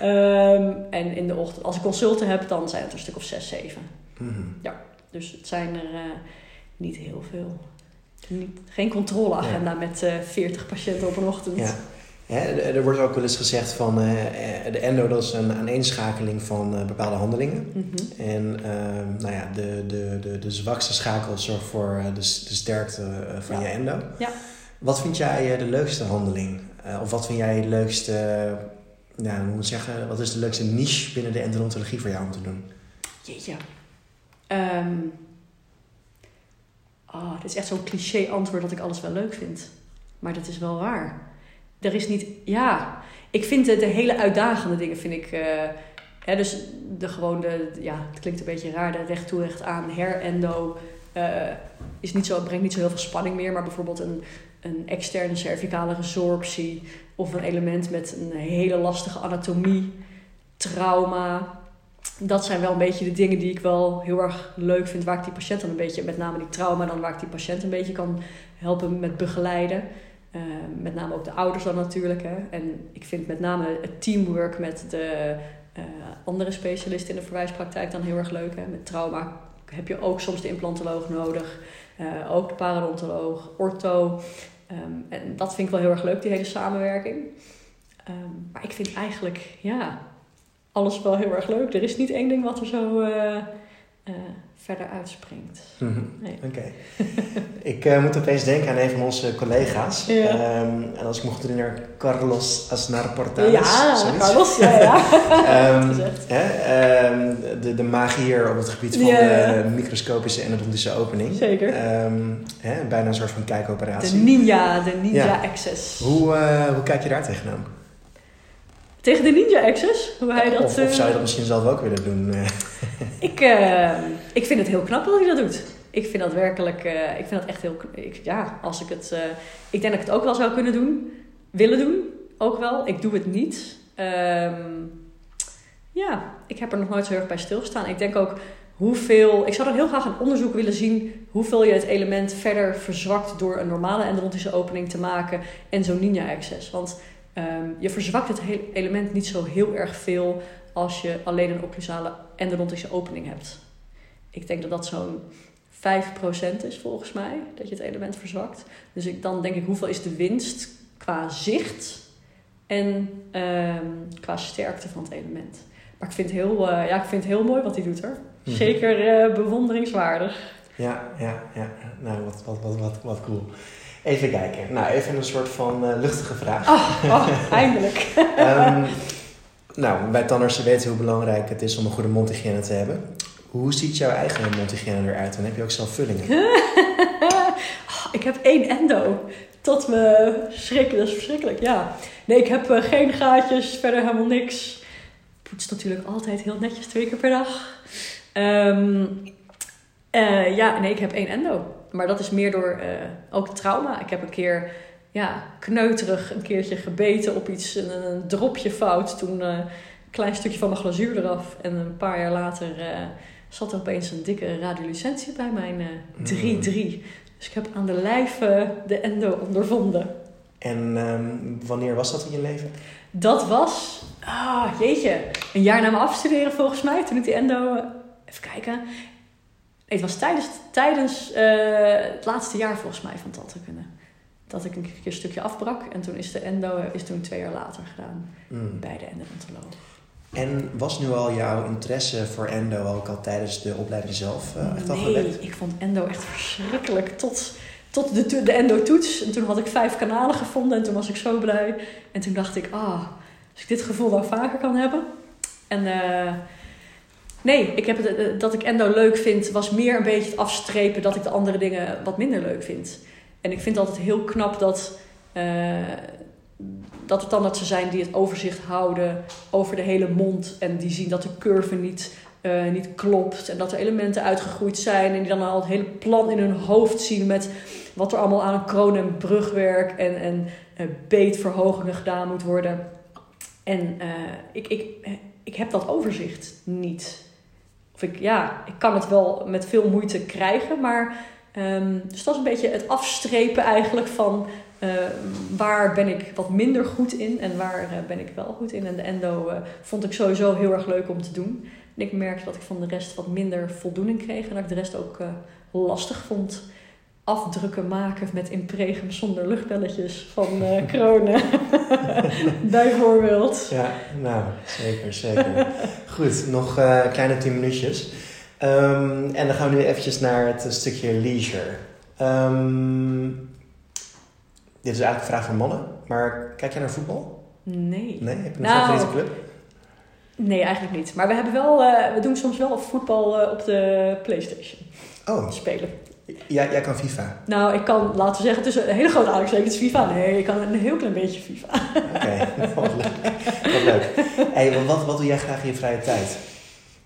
Um, en in de ochtend, als ik consulten heb, dan zijn het een stuk of zes, zeven. Mm-hmm. Ja, dus het zijn er uh, niet heel veel. Niet, geen controleagenda ja. met uh, 40 patiënten op een ochtend. Ja. Er wordt ook wel eens gezegd van uh, de endo dat is een aaneenschakeling van uh, bepaalde handelingen. Mm-hmm. En uh, nou ja, de, de, de, de zwakste schakel zorgt voor de, de sterkte van ja. je endo. Ja. Wat vind jij de leukste handeling? of wat vind jij de leukste, nou, hoe moet ik zeggen, wat is de leukste niche binnen de endodontologie voor jou om te doen? Jeetje. Um, oh, dit is echt zo'n cliché antwoord dat ik alles wel leuk vind. Maar dat is wel waar er is niet, ja, ik vind de, de hele uitdagende dingen, vind ik, uh, hè, dus de gewoon de, ja, het klinkt een beetje raar, de recht toe recht aan, herendo, uh, is niet zo, brengt niet zo heel veel spanning meer, maar bijvoorbeeld een, een externe cervicale resorptie of een element met een hele lastige anatomie, trauma. Dat zijn wel een beetje de dingen die ik wel heel erg leuk vind, waar ik die patiënt dan een beetje, met name die trauma, dan waar ik die patiënt een beetje kan helpen met begeleiden. Uh, met name ook de ouders dan natuurlijk. Hè. En ik vind met name het teamwork met de uh, andere specialisten in de verwijspraktijk dan heel erg leuk. Hè. Met trauma heb je ook soms de implantoloog nodig. Uh, ook de parodontoloog, ortho. Um, en dat vind ik wel heel erg leuk, die hele samenwerking. Um, maar ik vind eigenlijk, ja, alles wel heel erg leuk. Er is niet één ding wat er zo verder uitspringt. Nee. Oké. ik uh, moet opeens denken aan een van onze collega's. Ja. Um, en als ik me goed herinner, Carlos Aznar Portales. Ja, zoiets. Carlos, ja, ja. um, hè, um, de, de magier op het gebied van de microscopische endodontische opening. Zeker. Hè, bijna een soort van De kijkoperatie. Ninja, de Ninja Ja. Access. Hoe, uh, hoe kijk je daar tegenaan? Tegen de Ninja Access, hoe hij dat... of, of zou je eh, dat misschien zelf ook willen doen? eh? Ik, uh, ik vind het heel knap dat hij dat doet. Ik vind dat werkelijk, uh, ik vind dat echt heel, ik, ja, als ik het, uh, ik denk dat ik het ook wel zou kunnen doen, willen doen, ook wel. Ik doe het niet. Um, ja, ik heb er nog nooit zo erg bij stilgestaan. Ik denk ook hoeveel, ik zou dan heel graag een onderzoek willen zien hoeveel je het element verder verzwakt door een normale endodontische opening te maken en zo'n ninja access. Want um, je verzwakt het element niet zo heel erg veel als je alleen een occlusale endodontische opening hebt. Ik denk dat dat zo'n 5% is volgens mij, dat je het element verzwakt. Dus ik, dan denk ik, hoeveel is de winst qua zicht en um, qua sterkte van het element. Maar ik vind het heel, uh, ja, ik vind het heel mooi wat hij doet hoor. Mhm. Zeker uh, bewonderingswaardig. Ja, ja, ja. Nou, wat, wat, wat, wat, wat cool. Even kijken. Nou, even een soort van uh, luchtige vraag. Oh, oh eindelijk. um, nou, wij tandartsen weten hoe belangrijk het is om een goede mondhygiëne te hebben. Hoe ziet jouw eigen mondhygiëne eruit? En heb je ook zelf vullingen? oh, ik heb één endo. Tot me schrikken, dat is verschrikkelijk, ja. Nee, ik heb uh, geen gaatjes, verder helemaal niks. Poets natuurlijk altijd heel netjes twee keer per dag. Um, uh, ja, nee, ik heb één endo. Maar dat is meer door uh, ook trauma. Ik heb een keer ja, kneuterig een keertje gebeten op iets, een, een dropje fout. Toen uh, een klein stukje van mijn glazuur eraf. En een paar jaar later uh, zat er opeens een dikke radiolucentie bij mijn 3-3. Uh, mm. Dus ik heb aan de lijf de endo ondervonden. En um, wanneer was dat in je leven? Dat was, ah jeetje, een jaar na mijn afstuderen volgens mij. Toen ik die endo, even kijken. Nee, het was tijdens, tijdens het laatste jaar volgens mij van tandheelkunde dat ik een keer een stukje afbrak. En toen is de endo is toen twee jaar later gedaan mm. bij de endodontoloog. En was nu al jouw interesse voor endo ook al tijdens de opleiding zelf uh, echt nee, ik vond endo echt verschrikkelijk tot, tot de, de endo-toets. En toen had ik vijf kanalen gevonden en toen was ik zo blij. En toen dacht ik, ah, Als ik dit gevoel dan vaker kan hebben. En eh, nee, ik heb het, eh, dat ik endo leuk vind, was meer een beetje het afstrepen dat ik de andere dingen wat minder leuk vind. En ik vind het altijd heel knap dat, eh, dat er tandartsen zijn die het overzicht houden over de hele mond. En die zien dat de curve niet, eh, niet klopt. En dat er elementen uitgegroeid zijn. En die dan al het hele plan in hun hoofd zien met wat er allemaal aan kroon- en brugwerk en, en eh, beetverhogingen gedaan moet worden. En ik, ik, ik heb dat overzicht niet. Of ik, ja, ik kan het wel met veel moeite krijgen, maar ehm, dus dat is een beetje het afstrepen eigenlijk van eh, waar ben ik wat minder goed in en waar eh, ben ik wel goed in. En de endo eh, vond ik sowieso heel erg leuk om te doen. En ik merkte dat ik van de rest wat minder voldoening kreeg en dat ik de rest ook lastig vond. Afdrukken maken met impregum zonder luchtbelletjes van eh, kronen. Bijvoorbeeld. Ja, nou, zeker, zeker. Goed, nog eh, kleine 10 minuutjes. Ehm, en dan gaan we nu eventjes naar het stukje leisure. Ehm, dit is eigenlijk een vraag voor mannen, maar kijk jij naar voetbal? Nee. Nee? Heb je een Nou, favoriete club? Nee, eigenlijk niet. Maar we, hebben wel, eh, we doen soms wel voetbal op de Playstation Oh, spelen. Jij, jij kan FIFA. Nou, ik kan, laten we zeggen, tussen een hele grote aanhalingstekens FIFA. Nee, ik kan een heel klein beetje FIFA. Oké, wat leuk. Wat leuk. Hey, wat, wat doe jij graag in je vrije tijd?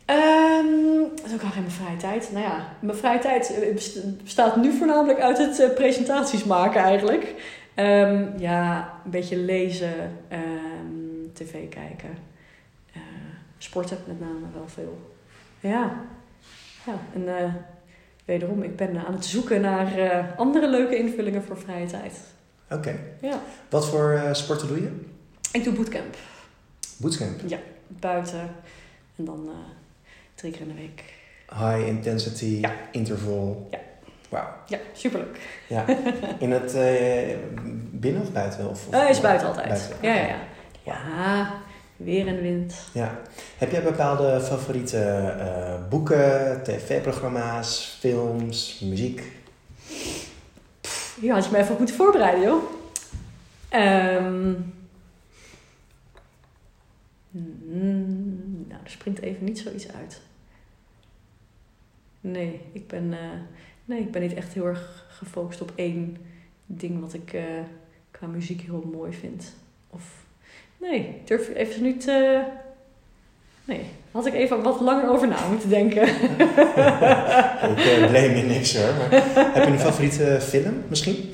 Ehm, wat doe ik graag in mijn vrije tijd? Nou ja, mijn vrije tijd eh, best- bestaat nu voornamelijk uit het eh, presentaties maken eigenlijk. Ehm, ja, een beetje lezen, ehm, tv kijken, eh, sporten met name wel veel. Ja, ja en wederom, ik ben aan het zoeken naar eh, andere leuke invullingen voor vrije tijd. Oké. Ja. Wat voor eh, sporten doe je? Ik doe bootcamp Bootcamp. buiten en dan eh, drie keer in de week. High intensity Ja. interval. Ja. Wauw. Ja, superleuk. Ja. In het binnen of buiten? Of, of Hij is buiten altijd. Buiten, Ja, ja, ja. Ja, weer en wind. Ja. Heb jij bepaalde favoriete eh, boeken, tv-programma's, films, muziek? Je had je me even moeten voorbereiden, joh. Ehm, mm, nou, er springt even niet zoiets uit. Nee, ik ben, eh, nee, ik ben niet echt heel erg gefocust op één ding wat ik eh, qua muziek heel mooi vind. Of, nee, ik durf even niet... eh, nee, had ik even wat langer over na moeten denken. ik eh, blame je niks hoor. Maar heb je een favoriete film misschien?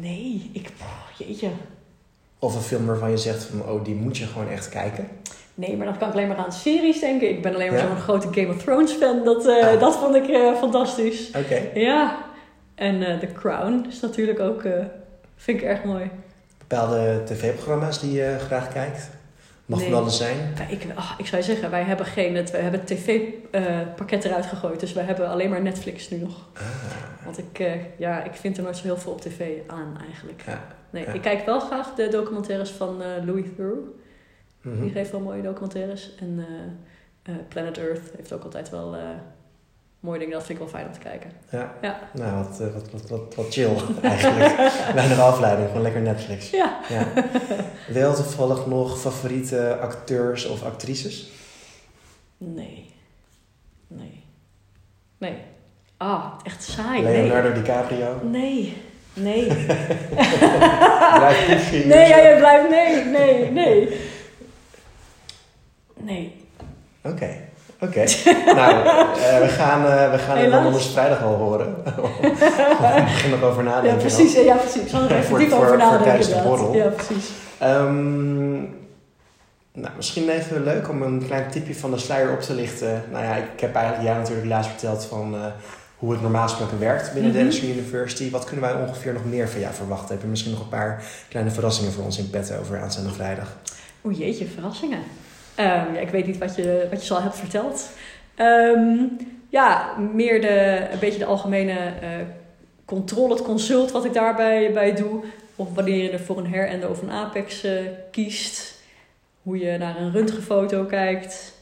Nee, ik... oh, jeetje. Of een film waarvan je zegt van oh die moet je gewoon echt kijken? Nee, maar dan kan ik alleen maar aan series denken. Ik ben alleen maar Ja? zo'n grote Game of Thrones fan. Dat, eh, Ah. dat vond ik eh, fantastisch. Oké. Ja. En eh, The Crown is natuurlijk ook... eh, vind ik erg mooi. Bepaalde tv-programma's die je graag kijkt? Mag Nee. alles zijn? Ja, ik, ah, ik zou zeggen, wij hebben geen... Het, wij hebben het tv-pakket eruit gegooid. Dus wij hebben alleen maar Netflix nu nog. Ah, Want ik, eh, ja, ik vind er nooit zo heel veel op tv aan eigenlijk. ja. Nee, Ja. ik kijk wel graag de documentaires van eh, Louis Theroux. Mhm. Die geeft wel mooie documentaires. En eh, eh, Planet Earth heeft ook altijd wel eh, mooie dingen. Dat vind ik wel fijn om te kijken. Ja. Ja. Nou, wat, eh, wat, wat, wat, wat chill eigenlijk. Weinig afleiding, gewoon lekker Netflix. Ja. Ja. Wel toevallig nog favoriete acteurs of actrices? Nee. Nee. Nee. Ah, echt saai. Nee. Leonardo DiCaprio. Nee. Nee. Blijf pushen. Nee, ja, jij blijft... Nee, nee, nee. Nee. Oké, oké. nou, eh, we gaan, eh, we gaan het dan anders vrijdag al horen. we beginnen nog over nadenken. Ja, precies. Ja, precies. Ik zal er even Voor- diep voor- over voor nadenken. tijdens de borrel. Ja, precies. Ehm, nou, misschien even leuk om een klein tipje van de sluier op te lichten. Nou ja, ik heb eigenlijk jou natuurlijk laatst verteld van eh, hoe het normaal gesproken werkt binnen. Dentistry University. Wat kunnen wij ongeveer nog meer van jou verwachten? Heb je misschien nog een paar kleine verrassingen voor ons in petto over aanstaande vrijdag? Oeh jeetje, verrassingen. Ehm, ja, ik weet niet wat je, wat je al hebt verteld. Ehm, ja, meer de, een beetje de algemene eh, controle, het consult wat ik daarbij bij doe. Of wanneer je er voor een herende of een apex eh, kiest. Hoe je naar een röntgenfoto kijkt.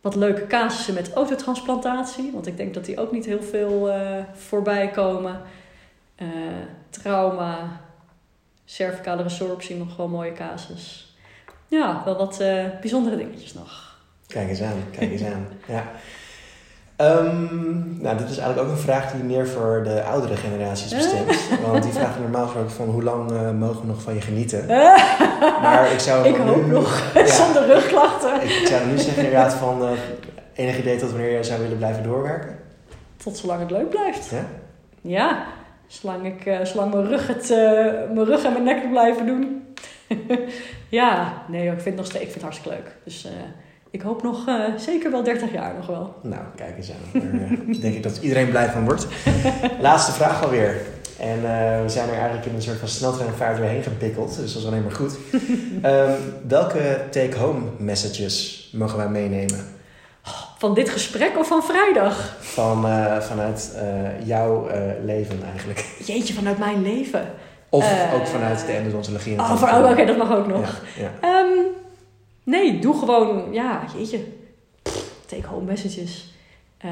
Wat leuke casussen met autotransplantatie. Want ik denk dat die ook niet heel veel eh, voorbij komen. Trauma. cervicale resorptie, nog een mooie casus. Ja, wel wat eh, bijzondere dingetjes nog. Kijk eens aan, kijk eens aan. Ja. Ehm, nou, dit is eigenlijk ook een vraag die meer voor de oudere generaties bestemd is. Want die vragen normaal gesproken van hoe lang eh, mogen we nog van je genieten? Maar ik zou Ik hoop nu, nog, Ja. zonder rugklachten. Ik zou nu zeggen inderdaad van uh, enig idee tot wanneer jij zou willen blijven doorwerken. Tot zolang het leuk blijft. Ja? Ja, zolang, ik, eh, zolang mijn, rug het, eh, mijn rug en mijn nek blijven doen. Ja, nee, ik vind het nog steeds ik vind het hartstikke leuk. Dus eh, ik hoop nog eh, zeker wel 30 jaar nog wel. Nou, kijk eens aan. Daar eh, denk ik dat iedereen blij van wordt. Laatste vraag alweer. En we zijn er eigenlijk in een soort van sneltreinvaart doorheen gepikkeld. Dus dat is alleen maar goed. Ehm, welke take-home messages mogen wij meenemen? Van dit gesprek of van vrijdag? Van, vanuit jouw leven eigenlijk. Jeetje, vanuit mijn leven. Of Eh, ook vanuit de endodontologie. en Oh, oké, dat mag ook nog. Ja. Ehm, nee, doe gewoon, ja, jeetje. Take home messages. Eh,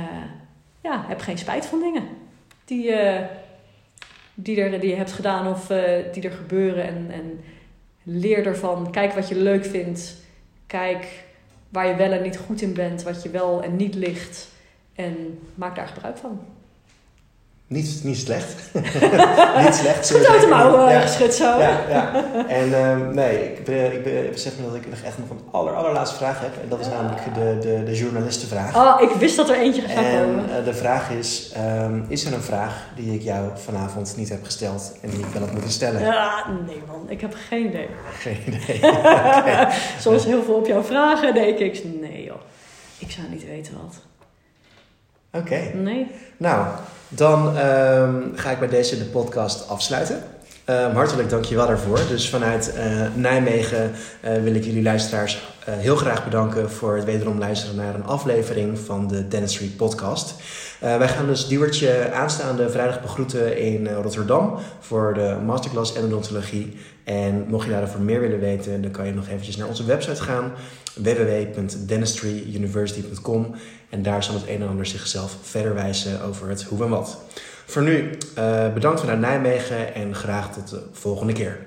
ja, heb geen spijt van dingen die, eh, die, er, die je hebt gedaan of die er gebeuren. En, en leer ervan. Kijk wat je leuk vindt. Kijk waar je wel en niet goed in bent. Wat je wel en niet ligt. En maak daar gebruik van. Niet, niet slecht. niet slecht. Schud uit de mouwen, Ja. geschud zo. Ja, ja. En ehm, nee, ik, ik, ik besef me dat ik nog echt nog een aller, allerlaatste vraag heb. En dat is namelijk de, de, de journalistenvraag. Oh, ik wist dat er eentje zou komen. En eh, de vraag is, ehm, is er een vraag die ik jou vanavond niet heb gesteld en die ik wel had moeten stellen? Ja, nee man, ik heb geen idee. Geen idee. Zoals heel veel op jouw vragen denk ik, nee joh, ik zou niet weten wat. Oké. Nee. Nou, dan ehm, ga ik bij deze de podcast afsluiten. Ehm, hartelijk dank je wel daarvoor. Dus vanuit eh, Nijmegen eh, wil ik jullie luisteraars eh, heel graag bedanken voor het wederom luisteren naar een aflevering van de Dentistry Podcast. Wij gaan dus Diewertje aanstaande vrijdag begroeten in Rotterdam voor de masterclass endodontologie. En mocht je daarover meer willen weten, dan kan je nog eventjes naar onze website gaan www.dentistryuniversity.com en daar zal het een en ander zichzelf verder wijzen over het hoe en wat. Voor nu, eh, bedankt vanuit Nijmegen en graag tot de volgende keer.